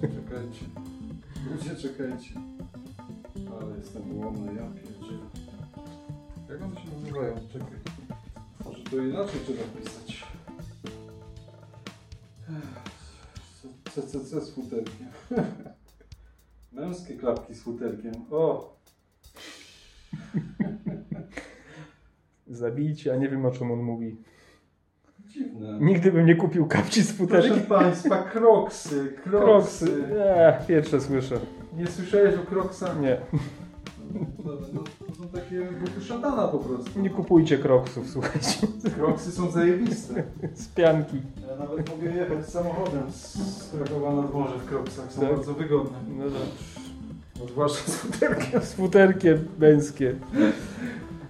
Czekajcie. Ludzie, czekajcie. Ale jestem ułomny, ja pierdzielę. Jak one się nazywają? Czekaj. Może to inaczej trzeba pisać. CCC z futerkiem. Męskie klapki z futerkiem. O! Zabijcie, a nie wiem o czym on mówi. Dziwne. Nigdy bym nie kupił kapci z futerkiem. Proszę Państwa, kroksy, Kroksy. kroksy. Eee, pierwsze słyszę. Nie słyszałeś o kroksach? Nie. To, no, to są takie buty szatana po prostu. Nie kupujcie kroksów, słuchajcie. Kroksy są zajebiste. Z pianki. Ja nawet mogę jechać samochodem z Krakowa na dworze w kroksach. Są Tak? bardzo wygodne. No dobrze. No, zwłaszcza z futerkiem. Z futerkiem męskie.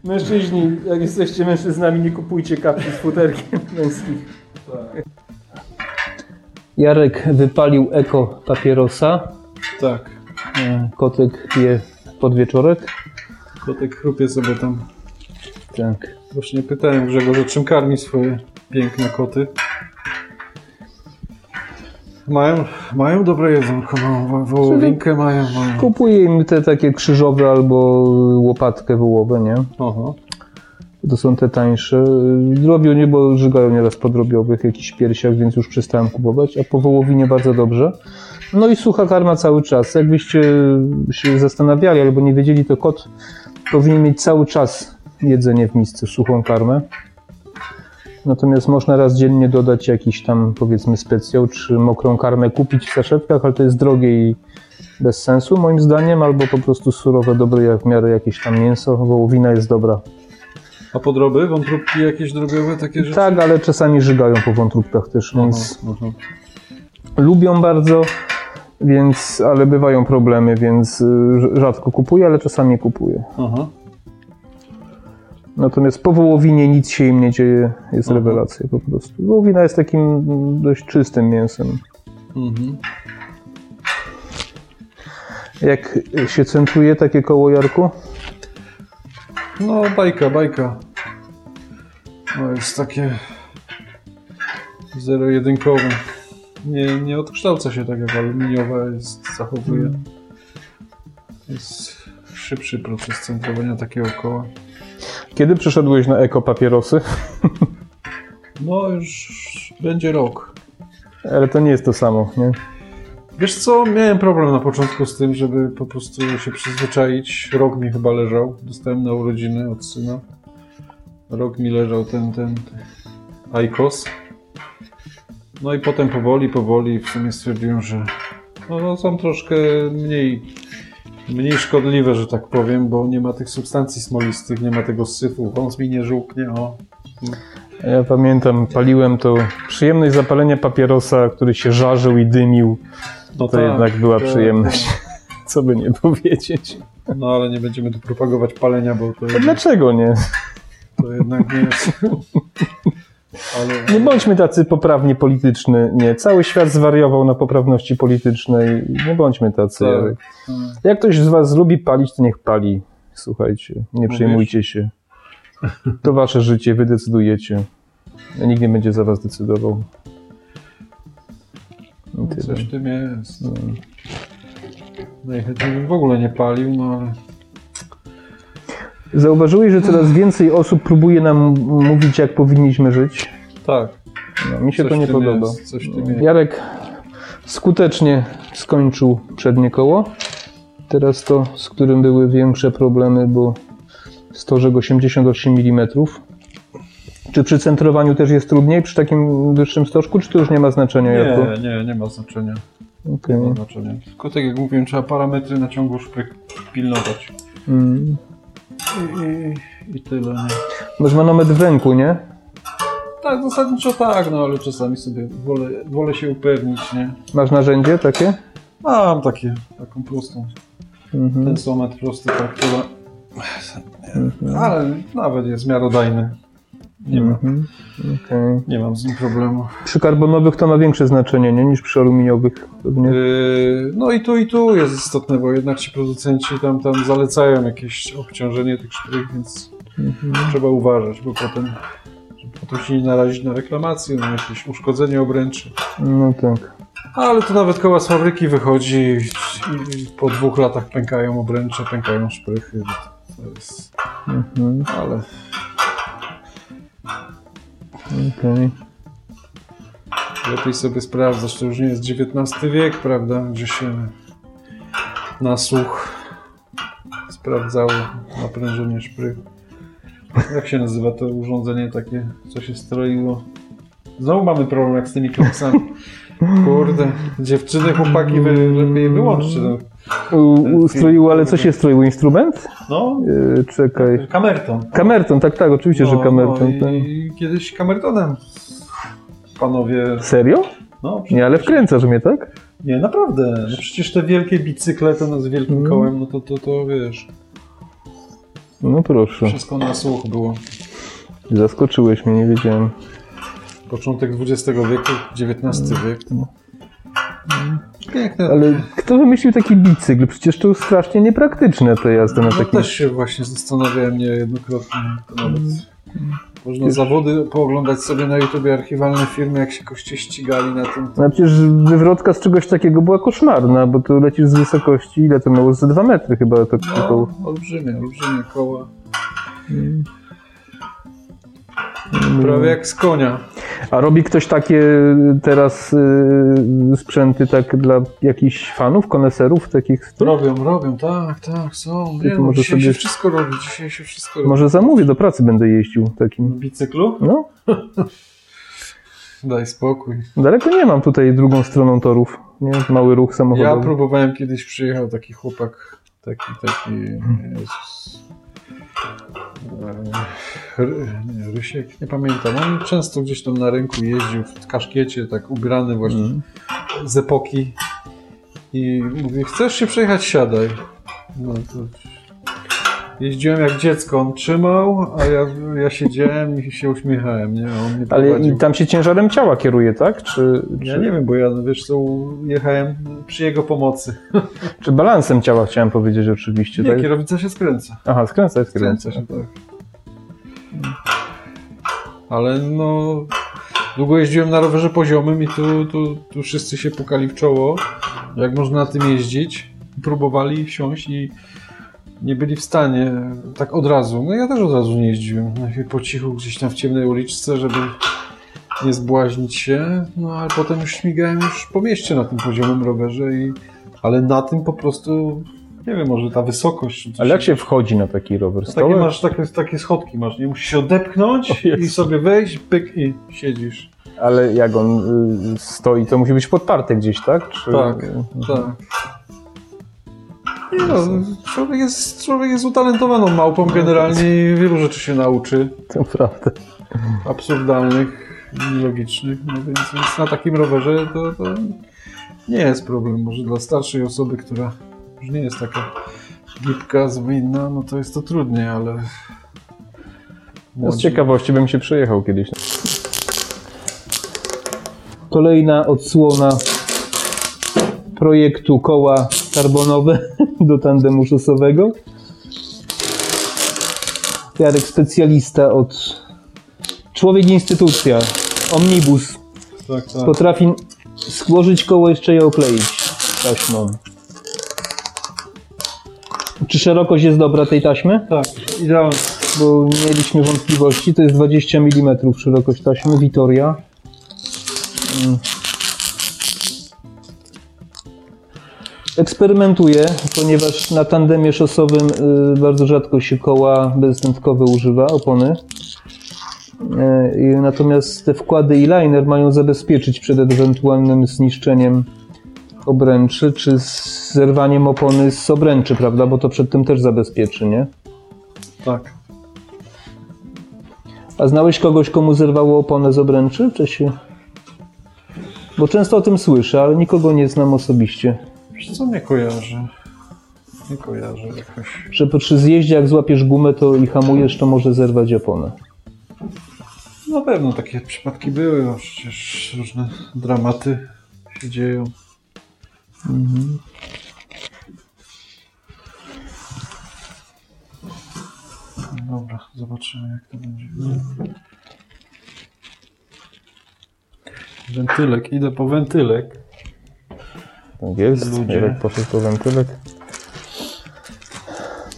Mężczyźni, jak jesteście mężczyznami, nie kupujcie kapci z futerkiem męskich. Tak. Jarek wypalił eko papierosa. tak. Kotek pije podwieczorek. Kotek chrupie sobie tam. Tak. Właśnie pytałem Grzegorza, czym karmi swoje piękne koty. Mają, mają dobre jedzonko, no, wo- wołowinkę mają, mają. Kupuję im te takie krzyżowe albo łopatkę wołowe, nie? Oho. To są te tańsze. Robią nie, bo żygają nieraz po drobiowych jakichś piersiach, więc już przestałem kupować, a po wołowinie bardzo dobrze. No i sucha karma cały czas. Jakbyście się zastanawiali albo nie wiedzieli, to kot powinien mieć cały czas jedzenie w misce, suchą karmę. Natomiast można raz dziennie dodać jakiś tam powiedzmy specjał, czy mokrą karmę kupić w saszetkach, ale to jest drogie i bez sensu moim zdaniem, albo po prostu surowe, dobre jak w miarę jakieś tam mięso, wołowina jest dobra. A podroby, wątróbki jakieś drobiowe, takie rzeczy? Tak, ale czasami żygają po wątróbkach też, Aha, więc aha. lubią bardzo, więc, ale bywają problemy, więc y, rzadko kupuję, ale czasami kupuję. Aha. Natomiast po wołowinie nic się im nie dzieje, jest Aha. rewelacja po prostu. Wołowina jest takim dość czystym mięsem. Mhm. Jak się centruje takie koło Jarku? No, bajka, bajka. No, jest takie zero-jedynkowe. Nie, nie odkształca się tak jak aluminiowa jest, zachowuje. Jest szybszy proces centrowania takiego koła. Kiedy przeszedłeś na eko papierosy? No, już będzie rok. Ale to nie jest to samo, nie? Wiesz co, miałem problem na początku z tym, żeby po prostu się przyzwyczaić. Rok mi chyba leżał. Dostałem na urodziny od syna. Rok mi leżał ten, ten, ten Aikos. No i potem powoli, powoli w sumie stwierdziłem, że no, no, są troszkę mniej, mniej szkodliwe, że tak powiem, bo nie ma tych substancji smolistych, nie ma tego syfu, wąs mi nie żółknie, o. Ja pamiętam, paliłem to przyjemność zapalenia papierosa, który się żarzył i dymił. No To jednak była tak, przyjemność. Co by nie powiedzieć. No ale nie będziemy tu propagować palenia, bo to, To jednak, dlaczego nie? to jednak nie jest... Ale, Nie bądźmy tacy poprawni polityczny. Nie, cały świat zwariował na poprawności politycznej. Nie bądźmy tacy. Tak. Jak ktoś z was lubi palić, to niech pali. Słuchajcie, nie przejmujcie się. To wasze życie, wy decydujecie. Nikt nie będzie za was decydował. Tyle. Coś w tym jest. Najchętniej bym w ogóle nie palił, no ale... Zauważyłeś, że coraz więcej osób próbuje nam mówić, jak powinniśmy żyć? Tak. No, mi się Coś to nie podoba. Jest, coś. Jarek skutecznie skończył przednie koło. Teraz to, z którym były większe problemy, bo stożek 88 mm. Czy przy centrowaniu też jest trudniej przy takim wyższym stożku, czy to już nie ma znaczenia? Nie, nie, nie ma znaczenia. Okej. Nie ma znaczenia. Tylko tak jak mówiłem, trzeba parametry na ciągu szpryk pilnować. Mm. I, i, I tyle, nie? Masz manometr w ręku, nie? Tak, zasadniczo tak, no ale czasami sobie wolę, wolę się upewnić, nie? Masz narzędzie takie? Mam takie, taką prostą, Mhm. tensometr prosty, tak, tyle. Mhm. Ale nawet jest miarodajny. Nie, ma, Mhm. Okej. nie mam z nim problemu. Przy karbonowych to ma większe znaczenie, nie? Niż przy aluminiowych pewnie. Yy, no i tu i tu jest istotne, bo jednak ci producenci tam, tam zalecają jakieś obciążenie tych szprych, więc Mhm. trzeba uważać, bo potem, żeby potem się nie narazić na reklamację, na jakieś uszkodzenie obręczy. No tak. Ale to nawet koła z fabryki wychodzi i, i po dwóch latach pękają obręcze, pękają szprychy. To jest, Mhm. ale Okej. lepiej sobie sprawdzać, to już nie jest XIX wiek, prawda, gdzie się na słuch sprawdzało naprężenie szprych. Jak się nazywa to urządzenie takie, co się stroiło? Znowu mamy problem jak z tymi klapsami. Kurde, dziewczyny, chłopaki, wy lepiej wyłączcie. U, ustroił, ale co się stroił? Instrument? no Yy, czekaj. kamerton. Kamerton, tak, tak, oczywiście, że No, kamerton. no, tak. i kiedyś kamertonem panowie... Serio? No, Nie, ale wkręcasz mnie, tak? Nie, naprawdę. No przecież te wielkie bicykle to no z wielkim Mhm. kołem, no to, to, to wiesz, No proszę. wszystko na słuch było. Zaskoczyłeś mnie, nie wiedziałem. Początek XX wieku, XIX wiek. To... Piękne. Ale kto wymyślił taki bicykl? Przecież to strasznie niepraktyczne to jazda na No takim... też się właśnie zastanawiałem niejednokrotnie. Nawet można zawody pooglądać sobie na YouTubie archiwalne filmy, jak się koście ścigali na tym. No przecież wywrotka z czegoś takiego była koszmarna, bo tu lecisz z wysokości, ile to miało? Z 2 metry chyba to koło. No, olbrzymie, olbrzymie koła. Prawie jak z konia. A robi ktoś takie teraz y, sprzęty tak dla jakichś fanów, koneserów takich? Robią, robią, tak, tak, są. Nie, no, dzisiaj sobie- się wszystko robi, dzisiaj się wszystko robi. Może zamówię, do pracy będę jeździł Na takim. bicyklu? No, Daj spokój. daleko nie mam tutaj drugą stroną torów. Nie? Mały ruch Ja samochodowy. próbowałem kiedyś, przyjechał taki chłopak, taki, taki, Jezus. Nie, Rysiek, nie pamiętam. On często gdzieś tam na rynku jeździł w kaszkiecie, tak ubrany właśnie Mhm. z epoki. I mówi, chcesz się przejechać, siadaj. No to jeździłem jak dziecko, on trzymał, a ja, ja siedziałem i się uśmiechałem, nie? On mnie Ale tam się ciężarem ciała kieruje, tak? Czy, Ja czy, nie wiem, bo ja, wiesz co, jechałem przy jego pomocy. czy balansem ciała chciałem powiedzieć oczywiście, Nie, tak? kierownica się skręca. Aha, skręca, skręca. Skręca się, tak. Ale no, długo jeździłem na rowerze poziomym i tu, tu, tu wszyscy się pukali w czoło, jak można na tym jeździć. Próbowali wsiąść i nie byli w stanie tak od razu. No ja też od razu nie jeździłem. Najpierw po cichu gdzieś tam w ciemnej uliczce, żeby nie zbłaźnić się, no ale potem już śmigałem już po mieście na tym poziomym rowerze i ale na tym po prostu nie wiem, może ta wysokość. Ale jak się wchodzi na taki rower? takie Stołem? masz takie, takie schodki, masz, nie musisz się odepchnąć i sobie wejść, pyk i siedzisz. Ale jak on y, stoi, to musi być podparty gdzieś, tak? Czy... Tak, tak. Nie no, człowiek jest, człowiek jest utalentowaną małpą generalnie i wielu rzeczy się nauczy, To prawda. absurdalnych i logicznych, no więc, więc na takim rowerze to, to nie jest problem. Może dla starszej osoby, która już nie jest taka gipka, zwinna, no to jest to trudniej, ale... No z ciekawości bym się przejechał kiedyś. Kolejna odsłona projektu koła karbonowe do tandemu szosowego. Jarek specjalista od człowiek instytucja, omnibus. Tak, tak. Potrafi złożyć koło, jeszcze je okleić taśmą. Czy szerokość jest dobra tej taśmy? Tak, idealnie. bo mieliśmy wątpliwości. To jest 20 mm szerokość taśmy Vitoria. Mm. Eksperymentuję, ponieważ na tandemie szosowym y, bardzo rzadko się koła bezdętkowe używa, opony. Y, Natomiast te wkłady i liner mają zabezpieczyć przed ewentualnym zniszczeniem obręczy, czy zerwaniem opony z obręczy, prawda? Bo to przed tym też zabezpieczy, nie? Tak. A znałeś kogoś, komu zerwało oponę z obręczy? Czy się... Bo często o tym słyszę, ale nikogo nie znam osobiście. Wiesz co, nie kojarzę. Nie kojarzę jakoś. Że przy zjeździe, jak złapiesz gumę to i hamujesz, to może zerwać oponę. Na pewno takie przypadki były, no przecież różne dramaty się dzieją. Dobra, zobaczymy jak to będzie. Wentylek, idę po wentylek. Tak jest. Ludzie. Poszedł po wentylek.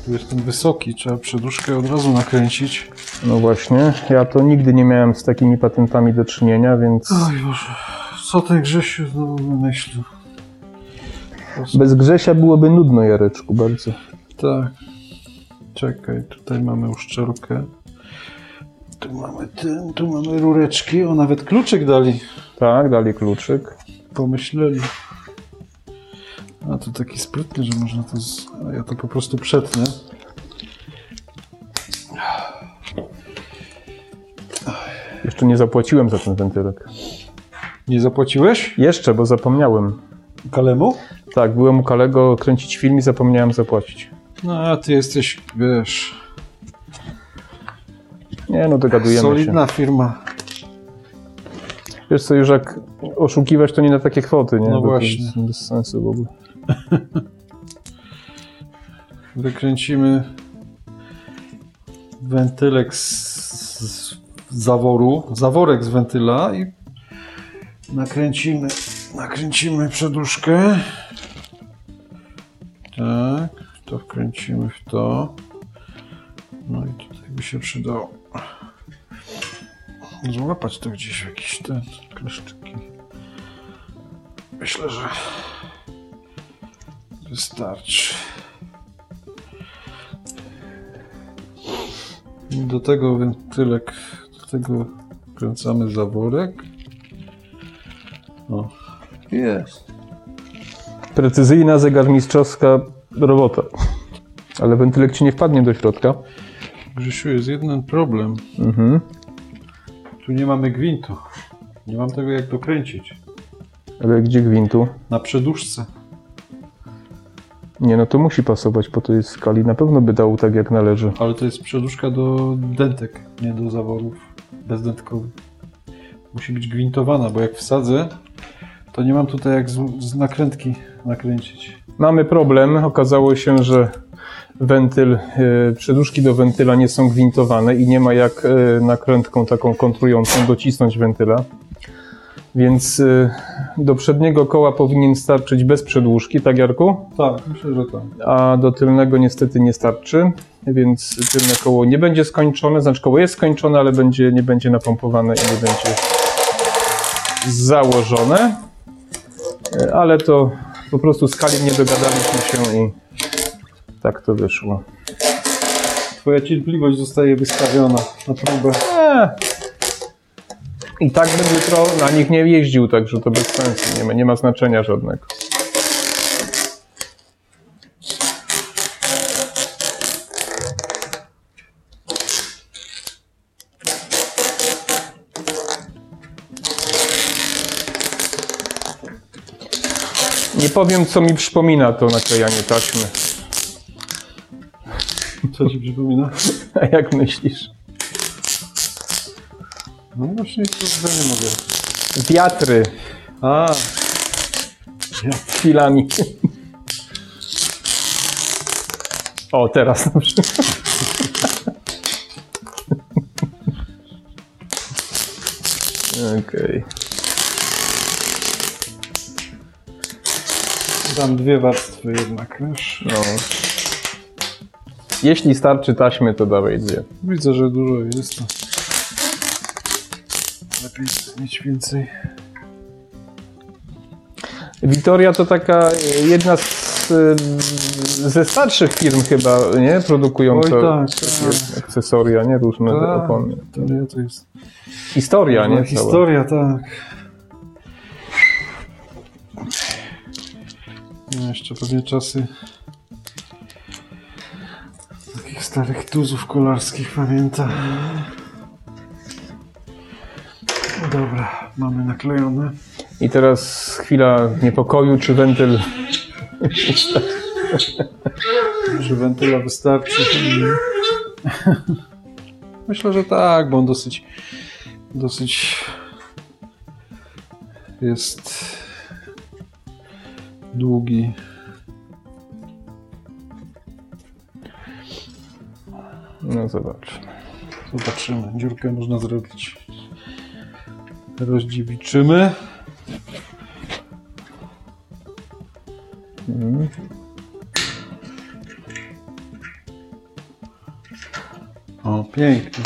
Tu jest ten wysoki, trzeba przeduszkę od razu nakręcić. No właśnie, ja to nigdy nie miałem z takimi patentami do czynienia, więc Oj Boże, co ten Grzesiu znowu wymyślił? bez Grzesia byłoby nudno, Jareczku, bardzo. Tak. Czekaj, tutaj mamy uszczelkę. Tu Tu mamy ten, tu mamy rureczki. O, nawet kluczyk dali. Tak, dali kluczyk. Pomyśleli. A to taki sprytny, że można to. Z... A ja to po prostu przetnę. Jeszcze nie zapłaciłem za ten wentylek. Nie zapłaciłeś? Jeszcze, bo zapomniałem. Kalemu? Tak, byłem u Kalego kręcić film i zapomniałem zapłacić. No, a ty jesteś, wiesz, Nie, no dogadujemy solidna firma. się. Wiesz co, już jak oszukiwać, to nie na takie kwoty, nie? No Bo to właśnie. jest Bez sensu w ogóle. Wykręcimy wentylek z, zaworu, zaworek z wentyla i nakręcimy, nakręcimy przeduszkę. Tak, to wkręcimy w to. No i tutaj by się przydało złapać to gdzieś w jakiś ten kleszczyki. Myślę, że wystarczy. Do tego wentylek, do tego kręcamy zaworek. O, jest. Precyzyjna, zegarmistrzowska robota. Ale wentylek ci nie wpadnie do środka. Grzesiu, jest jeden problem. Mhm. Tu nie mamy gwintu. Nie mam tego jak dokręcić. Ale gdzie gwintu? Na przeduszce. Nie, no to musi pasować po tej skali. Na pewno by dał tak jak należy. Ale to jest przeduszka do dentek, nie do zaworów bezdętkowych. Musi być gwintowana, bo jak wsadzę, to nie mam tutaj jak z, z nakrętki nakręcić. Mamy problem. Okazało się, że wentyl, e, przedłużki do wentyla nie są gwintowane i nie ma jak e, nakrętką taką kontrującą docisnąć wentyla. Więc e, do przedniego koła powinien starczyć bez przedłużki, tak Jarku? Tak, myślę, że tak. A do tylnego niestety nie starczy, więc tylne koło nie będzie skończone, znaczy koło jest skończone, ale będzie, nie będzie napompowane i nie będzie założone. E, Ale to po prostu z Kalim nie dogadaliśmy się i tak to wyszło. Twoja cierpliwość zostaje wystawiona na próbę. Eee. I tak bym jutro na nich nie jeździł, także to bez sensu, nie ma, nie ma znaczenia żadnego. Nie powiem, co mi przypomina to naklejanie taśmy. Co ci przypomina? A jak myślisz? No właśnie, to chyba nie mogę. Wiatry A, chwilami. O, teraz na przykład. Okej. dam dwie warstwy jednak, wiesz. No. Jeśli starczy taśmy, to dawaj dwie. Widzę, że dużo jest. Lepiej mieć więcej. Witoria to taka e, jedna z, e, ze starszych firm chyba, nie? Produkująca Oj, tak, takie akcesoria, nie? Różne Tak. opony. To nie, to jest Historia, nie? Cała. historia, tak. No, jeszcze pewnie czasy takich starych tuzów kolarskich pamięta. Dobra, mamy naklejone. I teraz chwila niepokoju, czy wentyl Czy wentyla wystarczy? Myślę, że tak, bo on dosyć dosyć jest długi. No zobacz. Zobaczymy. Dziurkę można zrobić. Rozdziewiczymy. Mhm. O, pięknie.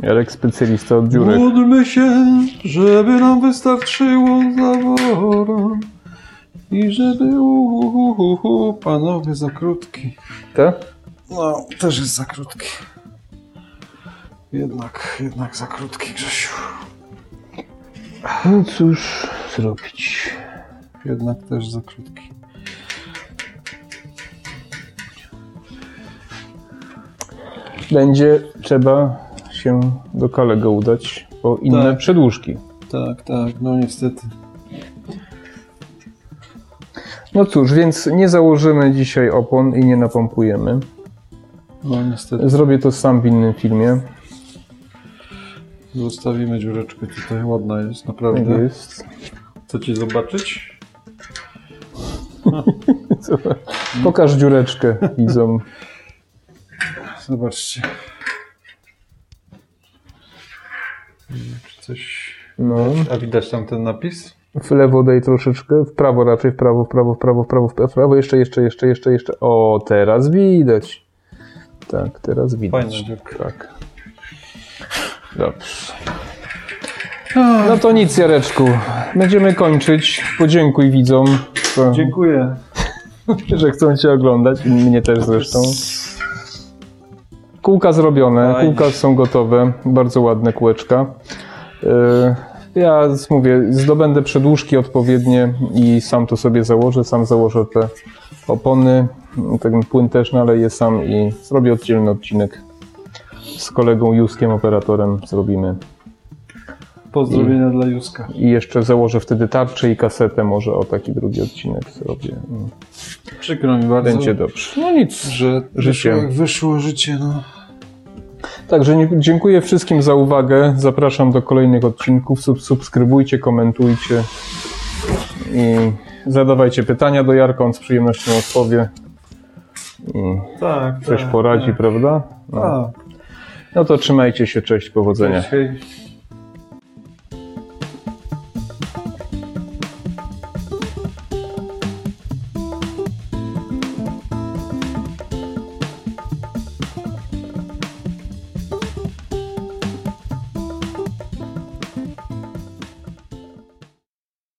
Jarek specjalista od dziurek. Módlmy się, żeby nam wystarczyło zawora i żeby uhuhuhu, panowie za krótki. Tak? No, też jest za krótki. Jednak, jednak za krótki, Grzesiu. No cóż zrobić. Jednak też za krótki. Będzie trzeba się do Kalego udać po inne Tak. przedłużki. Tak, tak, no niestety. No cóż, więc nie założymy dzisiaj opon i nie napompujemy. No niestety. Zrobię to sam w innym filmie. Zostawimy dziureczkę tutaj, ładna jest, Tak naprawdę. jest. Chcecie zobaczyć? Zobacz. Pokaż dziureczkę widzom. Zobaczcie. Czy coś... No. A widać tam ten napis? W lewo daj troszeczkę, w prawo raczej, w prawo, w prawo, w prawo, w prawo, w prawo. Jeszcze, jeszcze, jeszcze, jeszcze, jeszcze. O, teraz widać. Tak, teraz widać. Dziurka. Tak. Dobrze. No to nic, Jareczku. Będziemy kończyć. Podziękuj widzom, co, Dziękuję. że chcą Cię oglądać. Mnie też zresztą. Kółka zrobione, Fajnie. kółka są gotowe. Bardzo ładne kółeczka. Yy, Ja mówię, zdobędę przedłużki odpowiednie i sam to sobie założę. Sam założę te opony. Ten płyn też naleję sam i zrobię oddzielny odcinek z kolegą Juskiem, operatorem. Zrobimy. Pozdrowienia dla Józka. I jeszcze założę wtedy tarczę i kasetę. Może o taki drugi odcinek zrobię. Przykro mi bardzo, Będzie dobrze. No nic. że Życie. wyszło wyszło życie, no. Także dziękuję wszystkim za uwagę. Zapraszam do kolejnych odcinków. Sub, subskrybujcie, komentujcie i zadawajcie pytania do Jarka. On z przyjemnością odpowie i Tak, coś tak, poradzi, tak. prawda? No. Tak. No to trzymajcie się. Cześć, powodzenia. Cześć.